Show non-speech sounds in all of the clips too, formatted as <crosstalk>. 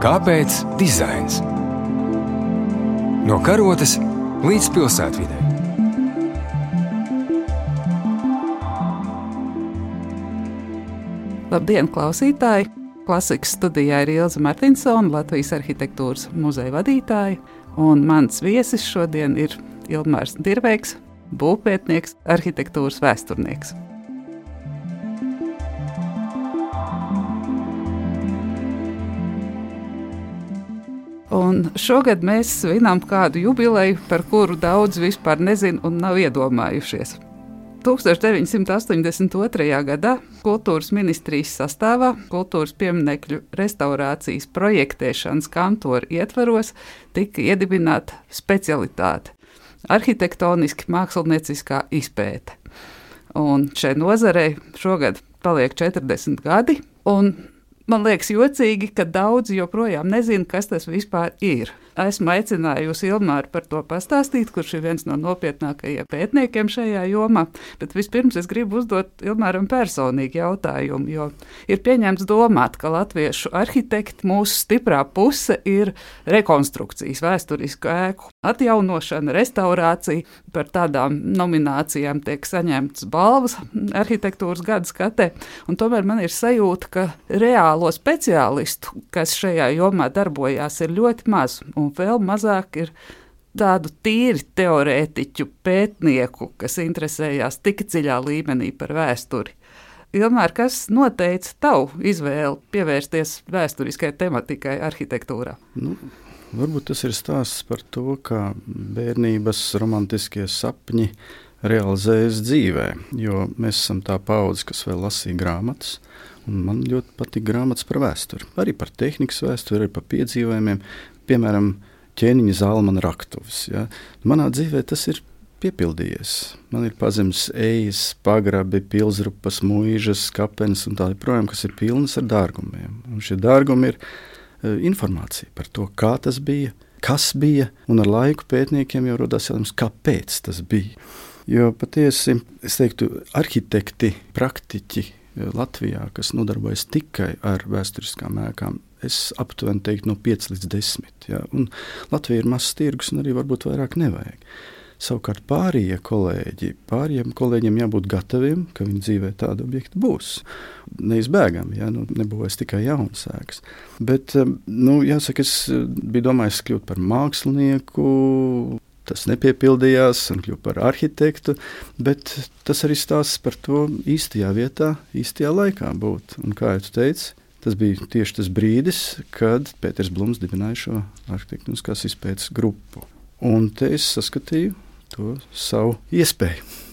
Kāpēc dizains? No karotes līdz pilsētvidē. Labdien, klausītāji! Klasikas studijā ir Ilza Martinsona, Latvijas arhitektūras muzeja vadītāja, un mans viesis šodien ir Ilmārs Dirveiks, būvpētnieks, arhitektūras vēsturnieks. Un šogad mēs svinām kādu jubileju, par kuru daudz vispār nezina un nav iedomājušies. 1982. gadā kultūras ministrijas sastāvā kultūras pieminiektu restaurācijas projektēšanas kantora ietvaros tika iedibināta specialitāte - arhitektoniski mākslinieciskā izpēte. Un šai nozarei šogad paliek 40 gadi, un Man liekas, jocīgi, ka daudzi joprojām nezina, kas tas vispār ir. Esmu aicinājusi Ilmāru par to pastāstīt, kurš ir viens no nopietnākajiem pētniekiem šajā jomā. Bet vispirms es gribu uzdot Ilmāram personīgi jautājumu, jo ir pieņemts domāt, ka latviešu arhitekti mūsu stiprā puse ir rekonstrukcijas, vēsturisku ēku atjaunošana, restaurācija. Par tādām nominācijām tiek saņemtas balvas arhitektūras gada skatē, tomēr man ir sajūta, ka reālo speciālistu, kas šajā jomā darbojās, ir ļoti maz un vēl mazāk ir tādu tīri teorētiķu pētnieku, kas interesējās tik dziļā līmenī par vēsturi. Ilmēr, kas noteica tavu izvēli pievērsties vēsturiskai tematikai arhitektūrā? Nu, varbūt tas ir stāsts par to, kā bērnības romantiskie sapņi realizējas dzīvē. Jo mēs esam tā paudze, kas vēl lasīja grāmatas. Man ļoti patīk grāmatas par vēsturi. Arī par tehnikas vēsturi, arī par piedzīvojumiem piemēram, ķēniņa zālmana raktuves. Ja? Manā dzīvē tas ir piepildījies. Man ir pazemes ejas, pagrabi, pilsgrupas, mūžas, kapenes un tā joprojām, kas ir pilnas ar dārgumiem. Un šie dārgumi ir uh, informācija par to, kā tas bija, kas bija, un ar laiku pētniekiem jau radās jautājums, kāpēc tas bija. Jo patiesi, es teiktu, arhitekti, praktiķi e, Latvijā, kas nodarbojas tikai ar vēsturiskām ēkām, es aptuveni teiktu no 5 līdz 10. Ja? Un Latvija ir mazs tirgus, un arī varbūt vairāk nevajag. Savukārt pārējie kolēģi, pārējiem kolēģiem jābūt gataviem, ka viņu dzīvē tāda objekta būs. Neizbēgami, ja nu, nebūs tikai jaunas sēklas. Bet, nu, jāsaka, es uh, biju domājis kļūt par mākslinieku. Tas nepiepildījās, un kļuvu par arhitektu, bet tas arī stāsta par to īstajā vietā, īstajā laikā būt. Un, kā jau teicu, Tas bija tieši tas brīdis, kad Pēters Blūms dibināja šo arhitektūras izpētes grupu. Un te es saskatīju to savu iespēju.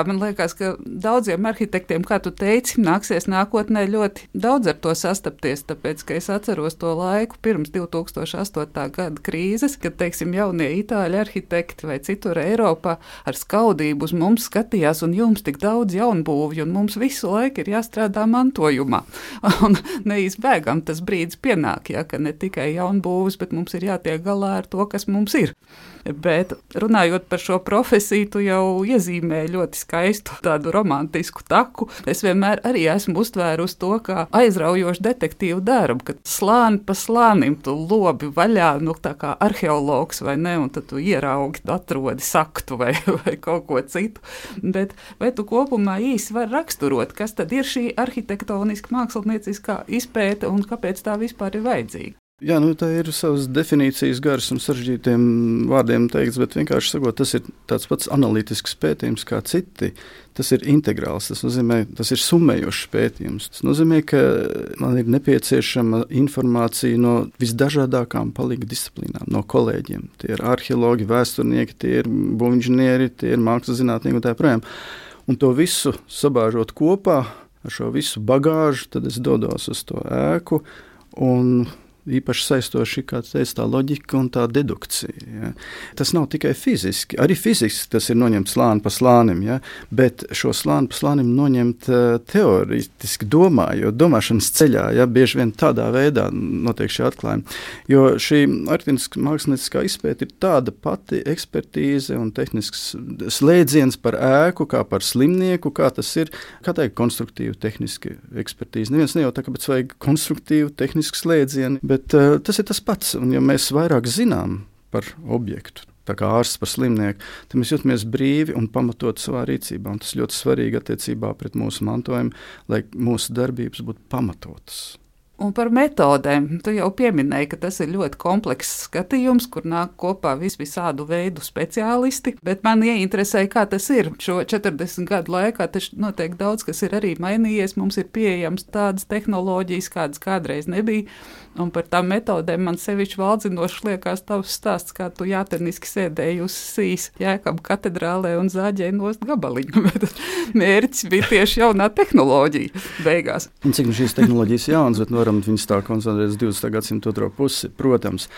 Jā, man liekas, ka daudziem arhitektiem, kā tu teici, nāksies nākotnē ļoti daudz ar to sastapties. Tāpēc, ka es atceros to laiku pirms 2008. gada krīzes, kad, teiksim, jaunie itāļu arhitekti vai citur Eiropā ar skaudību uz mums skatījās, un jums tik daudz jaunbūvju, un mums visu laiku ir jāstrādā mantojumā. <laughs> Un neizbēgam tas brīdis pienāk, ja, ka ne tikai jaunbūvs, bet mums ir jātiek galā ar to, kas mums ir. Bet runājot par šo profesiju, tu jau iezīmēji ļoti skaistu tādu romantisku taku. Es vienmēr arī esmu uztvērusi to kā aizraujošu detektīvu darbu, kad slāni pa slānim tu lobi vaļā, nu tā kā arheologs vai ne, un tad tu ieraugi, atrodi saktu vai, <laughs> vai kaut ko citu. Bet vai tu kopumā īsi vari raksturot, kas tad ir šī arhitektoniska mākslinieciskā izpēte un kāpēc tā vispār ir vajadzīga? Jā, nu, tā ir savas definīcijas garas un sarežģītiem vārdiem teikts, bet vienkārši sakot, tas ir tāds pats analītisks pētījums kā citi. Tas ir integrāls, tas nozīmē, tas ir summējošs pētījums. Tas nozīmē, ka man ir nepieciešama informācija no visdažādākām palīga disciplīnām, no kolēģiem. Tie ir arheologi, vēsturnieki, tie ir būvnieki, tie ir mākslas zinātnieki un tā joprojām. Un to visu sabāžot kopā ar šo visu bagāžu, tad es dodos uz to ēku. Un īpaši saistoši teica, tā loģika un tā dedukcija. Ja. Tas nav tikai fiziski, arī fiziski tas ir noņemts slāni pa slānim, ja, bet šo slāni pa slānim noņemt uh, teoretiski domājot, domāšanas ceļā, ja bieži vien tādā veidā notiek šie atklājumi. Jo šī arhitektūras mākslinieckā izpēta ir tāda pati ekspertīze un tehnisks slēdziens par ēku, kā par slimnieku, kā tas ir, kā teikt, konstruktīva tehniska ekspertīze. Neviens nejautā, kāpēc vajag konstruktīvu tehnisku slēdzienu, bet uh, tas ir tas pats. Un, ja mēs vairāk zinām par objektu, tā kā ārsts par slimnieku, tad mēs jūtamies brīvi un pamatot savā rīcībā. Un tas ļoti svarīgi attiecībā pret mūsu mantojumu, lai mūsu darbības būtu pamatotas. Un par metodēm. Tu jau pieminēji, ka tas ir ļoti komplekss skatījums, kur nāk kopā vis visādu veidu speciālisti. Bet man ieinteresēja, kā tas ir. Šo 40 gadu laikā tas noteikti daudz kas ir arī mainījies. Mums ir pieejams tādas tehnoloģijas, kādas kādreiz nebija. Un par tām metodēm man sevišķi valdzinoši liekas tavs stāsts, kā tu jāteniski sēdēji uz sīs jēkab katedrālē un zāģēji nost gabaliņu. <laughs> Mērķis bija tieši jaunā tehnoloģija beigās. Un cik nu šīs tehnoloģijas jaunas, bet varam viņus tā koncentrēt uz 20. gadsimta otro pusi, protams.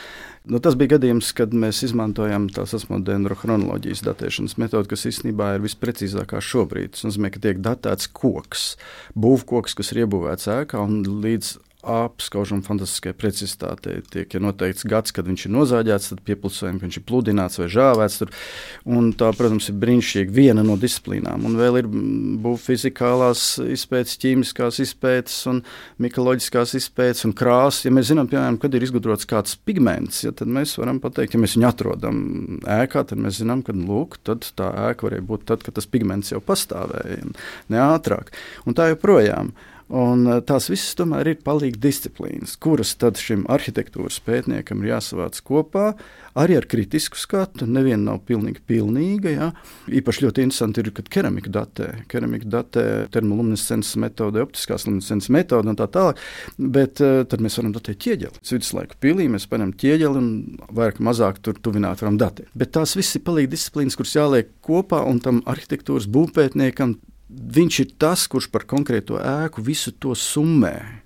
Nu, tas bija gadījums, kad mēs izmantojam tā saucamo dendrochronoloģijas datēšanas metodi, kas īstenībā ir visprecīzākā šobrīd. Tas nozīmē, ka tiek datēts koks, būvkoks, kas ir iebūvēts ēkā, un līdz apskaužam fantastiskai precizitātei. Tiek ja noteikts gads, kad viņš ir nozāģēts, tad piepildījums, ka viņš ir pludināts vai žāvēts. Tur. Un tā, protams, ir brīnišķīga viena no disciplīnām. Un vēl ir būvfizikālās izpētes, ķīmiskās izpētes, un mikoloģiskās izpētes un krāsas. Ja mēs zinām, piemēram, kad ir izgudrots kāds pigments, ja, tad mēs varam pateikt, ja mēs viņu atrodam ēkā, tad mēs zinām, ka lūk, tā ēka varēja būt tad, kad tas pigments jau pastāvēja, ne ātrāk. Un tā joprojām. Un eh, tās visas tomēr ir palīga disciplīnas, kuras tad šim arhitektūras pētniekam ir jāsavāc kopā arī ar kritisku skatu. Neviena nav pilnīgi pilnīga. Ja. Īpaši ļoti interesanti ir, kad keramika datē. Keramika datē termoluminescences metode, optiskās luminescences metode un tā tālāk. Bet uh, tad mēs varam datēt ķieģeli. Viduslaiku pilī mēs paņemam ķieģeli un vairāk mazāk tur tuvināt varam datēt. Bet tās visas ir palīga disciplīnas, kuras jāliek kopā un tam arhitektūras būvpētniekam viņš ir tas, kurš par konkrēto ēku visu to summē.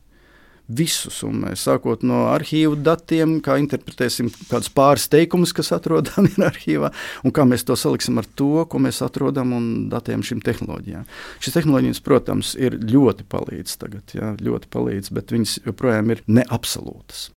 Visu summē, sākot no arhīvu datiem, kā interpretēsim kādus pāris teikumus, kas atrodami ir arhīvā, un kā mēs to saliksim ar to, ko mēs atrodam un datējam šīm tehnoloģijām. Šīs tehnoloģijas, protams, ir ļoti palīdz tagad, jā, ļoti palīdz, bet viņas joprojām ir neabsolūtas.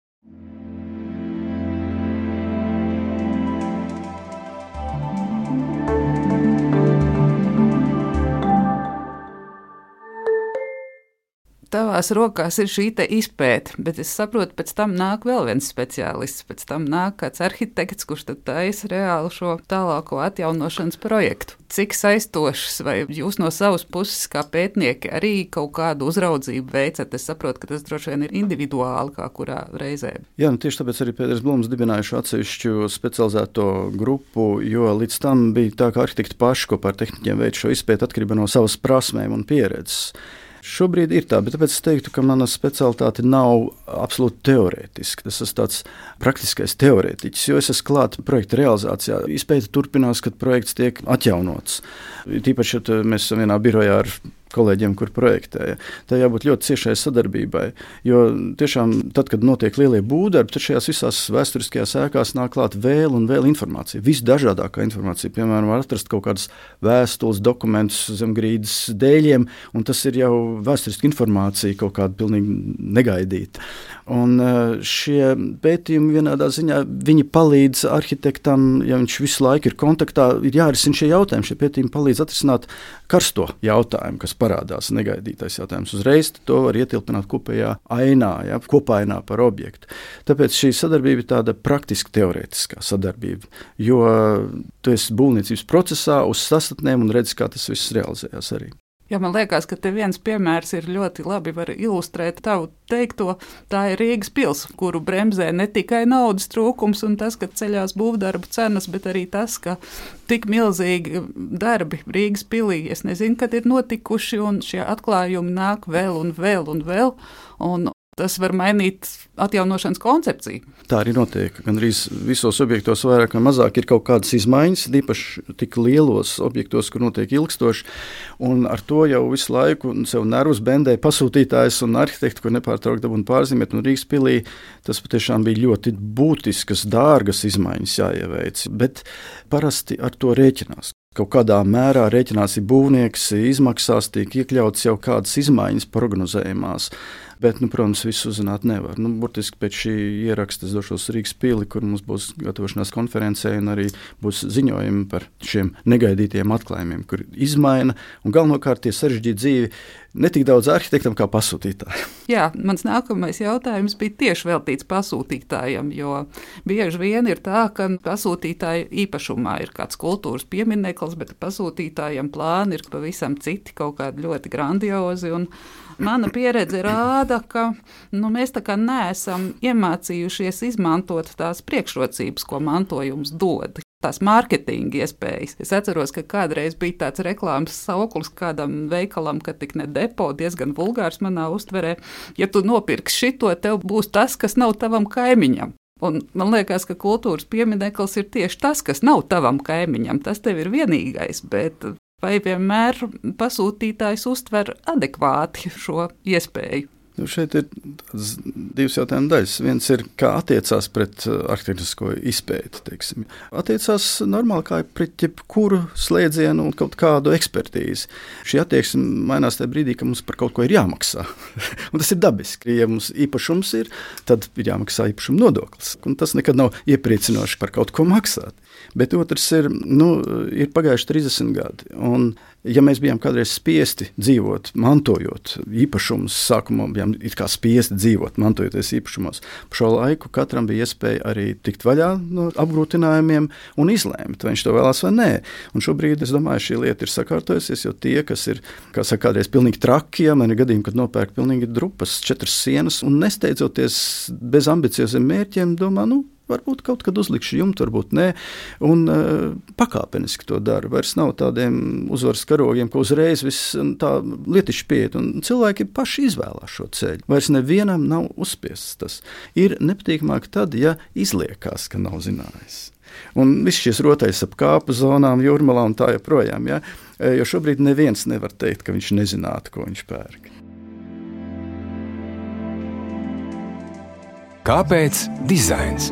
Tavās rokās ir šī izpēte, bet es saprotu, pēc tam nāk vēl viens speciālists. Pēc tam nāk kāds arhitekts, kurš taisa reāli šo tālāko atjaunošanas projektu. Cik saistošs, vai jūs no savas puses, kā pētnieki, arī kaut kādu uzraudzību veicat? Es saprotu, ka tas droši vien ir individuāli, kā kurā reizē. Jā, nu tieši tāpēc arī Pēters Blūms dibinājuši atsevišķu specializēto grupu, jo līdz tam bija tā, ka arhitekti paši kopā ar tehniķiem veic šo izpēti atkarībā no savas prasmēm un pieredzes. Šobrīd ir tā, bet es teiktu, ka mana specialitāte nav absolūti teorētiska. Tas ir tāds praktiskais teorētiķis, jo es esmu klāts projekta realizācijā. Izpēta turpinās, kad projekts tiek atjaunots. Tīpaši, ja mēs esam vienā birojā ar kolēģiem, kur projektēja. Tā jābūt ļoti ciešai sadarbībai. Jo tiešām, tad, kad notiek lielie būvdarbi, tad šajās visās vēsturiskajās ēkās nāk klāt vēl un vēl informācija. Visdažādākā informācija, piemēram, var atrast kaut kādas vēstules, dokumentus zem grīdas dēļiem, un tas ir jau vēsturiska informācija, kaut kāda pilnīgi negaidīta. Un e, šie pētījumi vienādā ziņā palīdz arhitektam, ja viņš visu laiku ir kontaktā, ir jārisina šie jautājumi. Šie pētījumi palīdz atrisināt karsto jautājumu, kas parādās negaidītais jautājums. Uzreiz to var ietilpināt kopējā ainā, ja, kopainā par objektu. Tāpēc šī sadarbība ir tāda praktiski teorētiskā sadarbība, jo tu esi būvniecības procesā uz sastatnēm un redzi, kā tas viss realizējas arī. Jā, man liekas, ka te viens piemērs ir ļoti labi ilustrēt tavu teikto. Tā ir Rīgas pils, kuru bremzē ne tikai naudas trūkums un tas, ka ceļās būvdarbu cenas, bet arī tas, ka tik milzīgi darbi Rīgas pilī, es nezinu, kad ir notikuši, un šie atklājumi nāk vēl un vēl un vēl. Un tas var mainīt atjaunošanas koncepciju. Tā arī notiek. Gan arī visos objektos, vairāk vai mazāk, ir kaut kādas izmaiņas, īpaši tik lielos objektos, kur notiek ilgstoši. Ar to jau visu laiku sev nervus bendē pasūtītājs un arhitekti, kur nepārtraukti dabūna pārzīmēt. Un Rīgas pilī tas patiešām bija ļoti būtiskas, dārgas izmaiņas jāieveic. Bet parasti ar to rēķinās. Kaut kādā mērā rēķinās, būvnieks, izmaksās, tiek iekļauts jau kādas izmaiņas prognozējumās. Bet, nu, protams, visu uzzināt nevar. Nu, burtiski pēc šī ieraksta es došos Rīgas pili, kur mums būs gatavošanās konferencē, un arī būs ziņojumi par šiem negaidītiem atklājumiem, kur izmaina un galvenokārt tie sarežģīti dzīvi ne tik daudz arhitektam kā pasūtītājiem. <laughs> Jā, mans nākamais jautājums bija tieši veltīts pasūtītājam, jo bieži vien ir tā, ka pasūtītāja īpašumā ir kāds kultūras piemineklis, bet pasūtītājam plāni ir pavisam citi, kaut kādi ļoti grandiozi. Un, Mana pieredze rāda, ka nu, mēs tā kā neesam iemācījušies izmantot tās priekšrocības, ko mantojums dod tās mārketinga iespējas. Es atceros, ka kādreiz bija tāds reklāmas sauklis kādam veikalam, ka tik ne depo, diezgan vulgārs manā uztverē. Ja tu nopirksi šito, tev būs tas, kas nav tavam kaimiņam. Un man liekas, ka kultūras piemineklis ir tieši tas, kas nav tavam kaimiņam. Tas tev ir vienīgais, bet vai vienmēr pasūtītājs uztver adekvāti šo iespēju? Nu, šeit ir divas jautājuma daļas. Viens ir, kā attiecās pret uh, arhitektūrisko izpēti. Teiksim. Attiecās normāli kā pret jebkuru slēdzienu un kaut kādu ekspertīzi. Šī attieksme mainās tajā brīdī, kad mums par kaut ko ir jāmaksā. <laughs> tas ir dabiski. Ja mums īpašums ir, tad ir jāmaksā īpašuma nodoklis. Un tas nekad nav iepriecinoši par kaut ko maksāt. Bet otrs ir, nu, ir pagājuši 30 gadi. Un Ja mēs bijām kādreiz spiesti dzīvot, mantojot īpašumus, sākumā bijām spiesti dzīvot, mantojoties īpašumos, pa šo laiku katram bija iespēja arī tikt vaļā no apgrūtinājumiem un izlēmt, vai viņš to vēlās vai nē. Un šobrīd es domāju, šī lieta ir sakārtojusies, jo tie, kas ir, kā saka, kādreiz pilnīgi traki, ja man ir gadījumi, kad nopērk pilnīgi drupas, četras sienas un nesteidzoties bez ambicioziem mērķiem, domā, nu, Varbūt kaut kad uzlikšu jumtu, varbūt nē. Un uh, pakāpeniski to dara. Vairs nav tādiem uzvaras karogiem, ka uzreiz viss tā lietišķi pieiet. Cilvēki paši izvēlās šo ceļu. Vairs nevienam nav uzspiests tas. Ir nepatīkamāk tad, ja izliekās, ka nav zinājis. Un viss šis rotais ap kāpu zonām, jūrmalā un tā joprojām. Ja? Jo šobrīd neviens nevar teikt, ka viņš nezinātu, ko viņš pērk. Kāpēc dizains?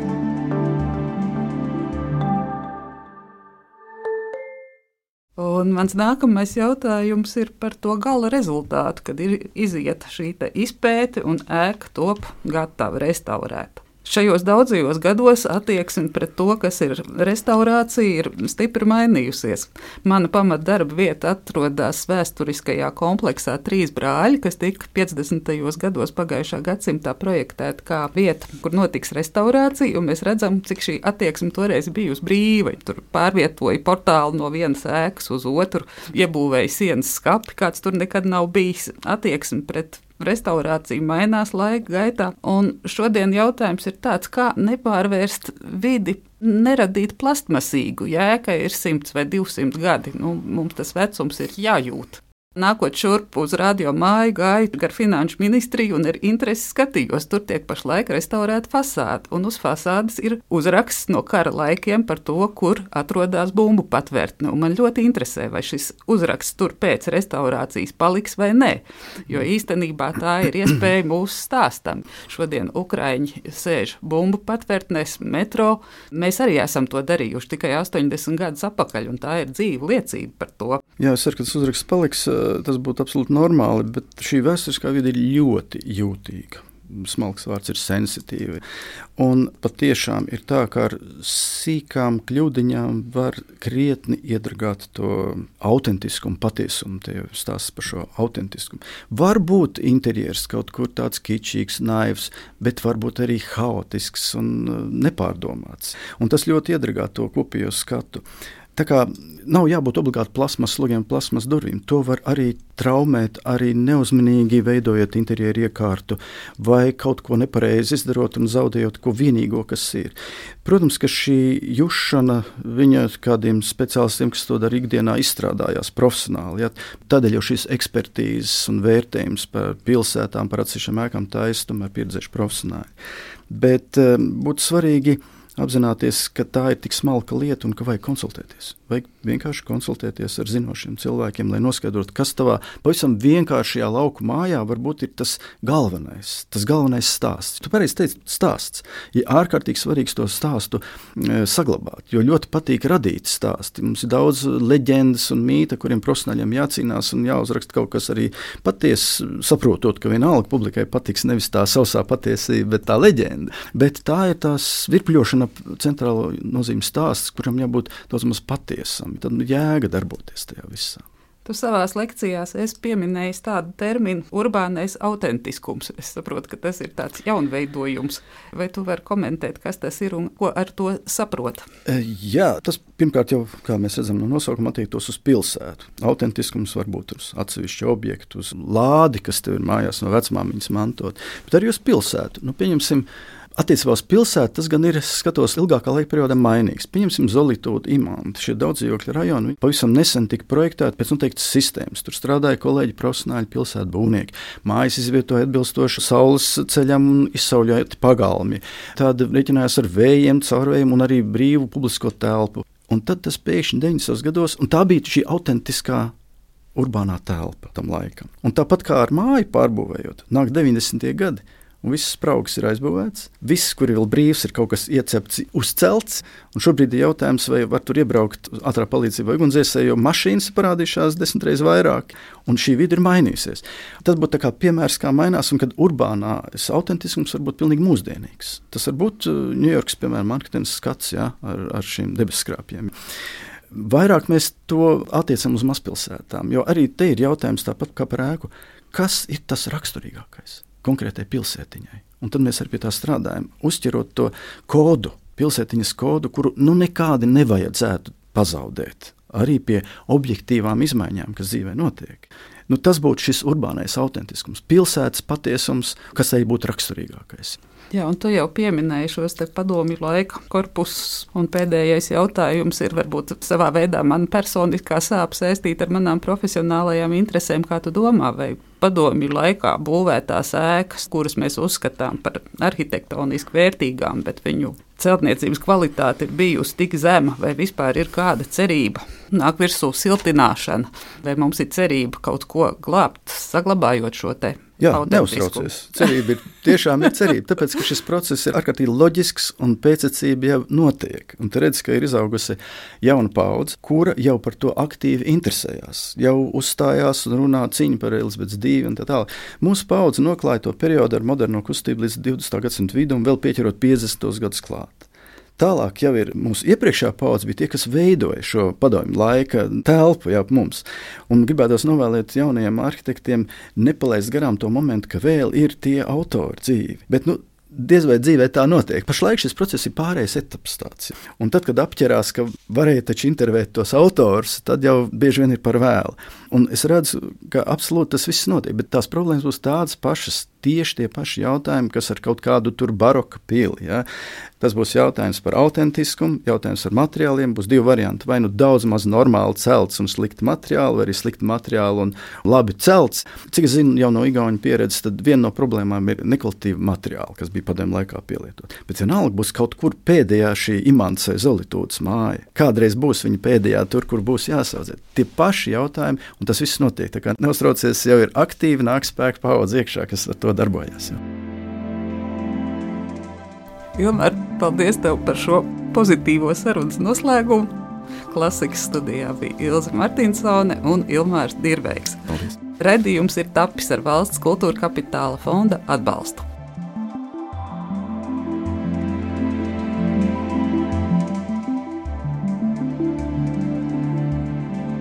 Un mans nākamais jautājums ir par to gala rezultātu, kad ir izieta šī izpēte un ēka top gatava restaurēta. Šajos daudzajos gados attieksme pret to, kas ir restaurācija, ir stipri mainījusies. Mana pamatdarba vieta atrodas vēsturiskajā kompleksā Trīs brāļi, kas tika 50. gados pagājušā gadsimta projektēta kā vieta, kur notiks restaurācija, un mēs redzam, cik šī attieksme toreiz bijusi brīva. Tur pārvietoja portālu no vienas ēkas uz otru, iebūvēja sienas skati, kāds tur nekad nav bijis. Attieksme pret restaurācija mainās laika gaitā. Un šodien jautājums ir tāds, kā nepārvērst vidi, neradīt plastmasīgu. Jēga ir 100 vai 200 gadi. Nu, mums tas vecums ir jājūt. Nākot šurp uz radio māju, gāju gar finanšu ministriju un ar interesi skatījos. Tur tiek pašlaik restaurēta fasāde, un uz fasādes ir uzraksts no kara laikiem par to, kur atrodas bumbu patvērtne. Man ļoti interesē, vai šis uzraksts tur pēc restaurācijas paliks vai nē. Jo īstenībā tā ir iespēja mūsu stāstam. Šodien Ukrāņi sēž bumbu patvērtnēs, metro. Mēs arī esam to darījuši tikai 80 gadus atpakaļ, un tā ir dzīva liecība par to. Jā, es ceru, ka tas uzraksts paliks tas būtu absolūti normāli, bet šī vēsturiskā vide ir ļoti jūtīga. Smalks vārds ir sensitīvi. Un patiešām ir tā, ka ar sīkām kļūdiņām var krietni iedragāt to autentiskumu, patiesumu. Tie stāsta par šo autentiskumu. Varbūt interjers kaut kur tāds kičīgs, naivs, bet varbūt arī haotisks un nepārdomāts. Un tas ļoti iedragā to kopējo skatu. Tā kā nav jābūt obligāti plasmas slogiem, plasmas durvīm. To var arī traumēt, arī neuzmanīgi veidojot interjeru iekārtu vai kaut ko nepareizi izdarot un zaudējot ko vienīgo, kas ir. Protams, ka šī jušana viņa kādiem speciālistiem, kas to dara ikdienā, izstrādājās profesionāli. Ja? Tādēļ jau šīs ekspertīzes un vērtējums par pilsētām, par atsevišķām ēkām taisa tomēr pieredzējuši profesionāļi. Bet um, būtu svarīgi apzināties, ka tā ir tik smalka lieta un ka vajag konsultēties. Vajag vienkārši konsultēties ar zinošiem cilvēkiem, lai noskaidrotu, kas tavā pavisam vienkāršajā lauku mājā varbūt ir tas galvenais, tas galvenais stāsts. Tu pareizi teici, stāsts. Ir ja ārkārtīgi svarīgs to stāstu e, saglabāt, jo ļoti patīk radīt stāsti. Mums ir daudz leģendas un mīta, kuriem profesionāļiem jācīnās un jāuzraksta kaut kas arī patiesi, saprotot, ka vienalga publikai patiks nevis tā sausā patiesība, bet tā leģenda. Bet tā ir tās virpļošana centrālo nozīmes stāsts, kuram jābūt daudz maz patiesam. Tad nu, jēga darboties tajā visā. Tu savā lekcijā pieminēji tādu terminu - urbānais autentiskums. Es saprotu, ka tas ir tāds jaunveidojums. Vai tu vari komentēt, kas tas ir un ko ar to saprot? E, jā, tas pirmkārt jau, kā mēs redzam no nosaukuma, attiektos uz pilsētu. Autentiskums var būt uz atsevišķu objektu, uz lādi, kas tev ir mājās no vecmāmiņas mantot, bet arī uz pilsētu. Nu, pieņemsim, Attiecībā uz pilsētu tas gan ir, skatos, ilgākā laika periodā mainīgs. Pieņemsim, Zolītūdu imantu. Šie daudzdzīvokļu rajoni pavisam nesen tika projektēti pēc noteiktas sistēmas. Tur strādāja kolēģi, profesionāļi, pilsētu būvnieki. Mājas izvietoja atbilstoši saules ceļam un izsauļot pagalmi. Tāda rēķinājās ar vējiem, caurvējiem un arī brīvu publisko telpu. Un tad tas pēkšņi 90. gados, un tā bija šī autentiskā urbānā telpa tam laikam. Un tāpat kā ar māju pārbūvējot, nāk 90. gadi un viss spraugs ir aizbūvēts. Viss, kur ir vēl brīvs, ir kaut kas iecepts, uzcelts. Šobrīd ir jautājums, vai var tur iebraukt ātrā palīdzība vai ugunsdzēsēji, jo mašīnas parādījušās desmit reizes vairāk, un šī vide ir mainījusies. Tas būtu kā piemērs, kā mainās, un kad urbānā autentiskums var būt pilnīgi mūsdienīgs. Tas var būt Ņujorkas, uh, piemēram, marketinga skats ja, ar, ar šīm debesskrāpjiem. Vairāk mēs to attiecam uz mazpilsētām, jo arī te ir jautājums tāpat kā par ēku. Kas ir tas raksturīgākais? Konkrētai pilsētiņai. Un tad mēs arī pie tā strādājam, uzķerot to kodu, pilsētiņas kodu, kuru nu nekādi nevajadzētu pazaudēt. Arī pie objektīvām izmaiņām, kas dzīvē notiek. Nu, tas būtu šis urbānais autentiskums, pilsētas patiesums, kas tai būtu raksturīgākais. Jā, un tu jau pieminēji šos padomju laika korpusus, pēdējais jautājums ir varbūt savā veidā man personiskā sāpe saistīta ar manām profesionālajām interesēm. Kā tu domā, vai padomju laikā būvētās ēkas, kuras mēs uzskatām par arhitektoniski vērtīgām, bet viņu celtniecības kvalitāte ir bijusi tik zema, vai vispār ir kāda cerība? Nāk virsū siltināšana, vai mums ir cerība kaut ko glābt, saglabājot šo te Jā, neuztraucies. Cerība ir tiešām ir cerība, tāpēc ka šis process ir ārkārtīgi loģisks un pēctecība jau notiek. Un te redz, ka ir izaugusi jauna paudze, kura jau par to aktīvi interesējās, jau uzstājās un runā cīņu par Elizabetes divu un tā tālāk. Mūsu paudze noklāja to periodu ar moderno kustību līdz 20. gadsimta vidum, vēl pieķerot 50. gadus klāt. Tālāk jau ir mūsu iepriekšējā paudze, bija tie, kas veidoja šo padomju laika telpu jau mums. Un gribētos novēlēt jaunajiem arhitektiem nepalaist garām to momentu, ka vēl ir tie autori dzīvi. Bet, nu, diez vai dzīvē tā notiek. Pašlaik šis process ir pārējais etaps. Tāds. Un tad, kad apķerās, ka varēja taču intervēt tos autors, tad jau bieži vien ir par vēlu. Un es redzu, ka absolūti tas viss notiek, bet tās problēmas būs tādas pašas tieši tie paši jautājumi, kas ar kaut kādu tur baroka pili. Ja? Tas būs jautājums par autentiskumu, jautājums par materiāliem. Būs divi varianti. Vai nu daudz maz normāli celts un slikti materiāli, vai arī slikti materiāli un labi celts. Cik es zinu jau no Igaunijas pieredzes, tad viena no problēmām ir nekvalitatīva materiāla, kas bija padomju laikā pielietot. Bet vienalga būs kaut kur pēdējā šī imants vai zolitūdas māja. Kādreiz būs viņa pēdējā tur, kur būs jāsaudzē. Tie paši jautājumi, un tas viss notiek. Tā kā neuztraucies, jau ir aktīvi nāk spēku paudze iekšā, kas ar to darbojas. Ilmār, paldies tev par šo pozitīvo sarunas noslēgumu. Klasikas studijā bija Ilza Martinsone un Ilmārs Dirveigs. Redījums ir tapis ar valsts kultūra kapitāla fonda atbalstu.